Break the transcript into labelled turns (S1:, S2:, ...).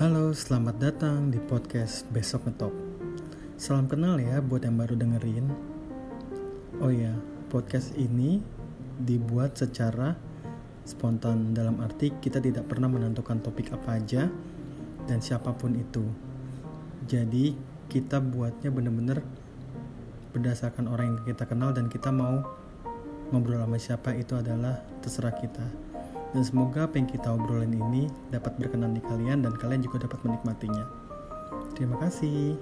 S1: Halo, selamat datang di podcast Besok Ngetop. Salam kenal ya buat yang baru dengerin. Oh ya, podcast ini dibuat secara spontan dalam arti kita tidak pernah menentukan topik apa aja dan siapa pun itu. Jadi kita buatnya bener-bener berdasarkan orang yang kita kenal dan kita mau ngobrol sama siapa itu adalah terserah kita. Dan semoga apa yang kita obrolin ini dapat berkenan di kalian dan kalian juga dapat menikmatinya. Terima kasih.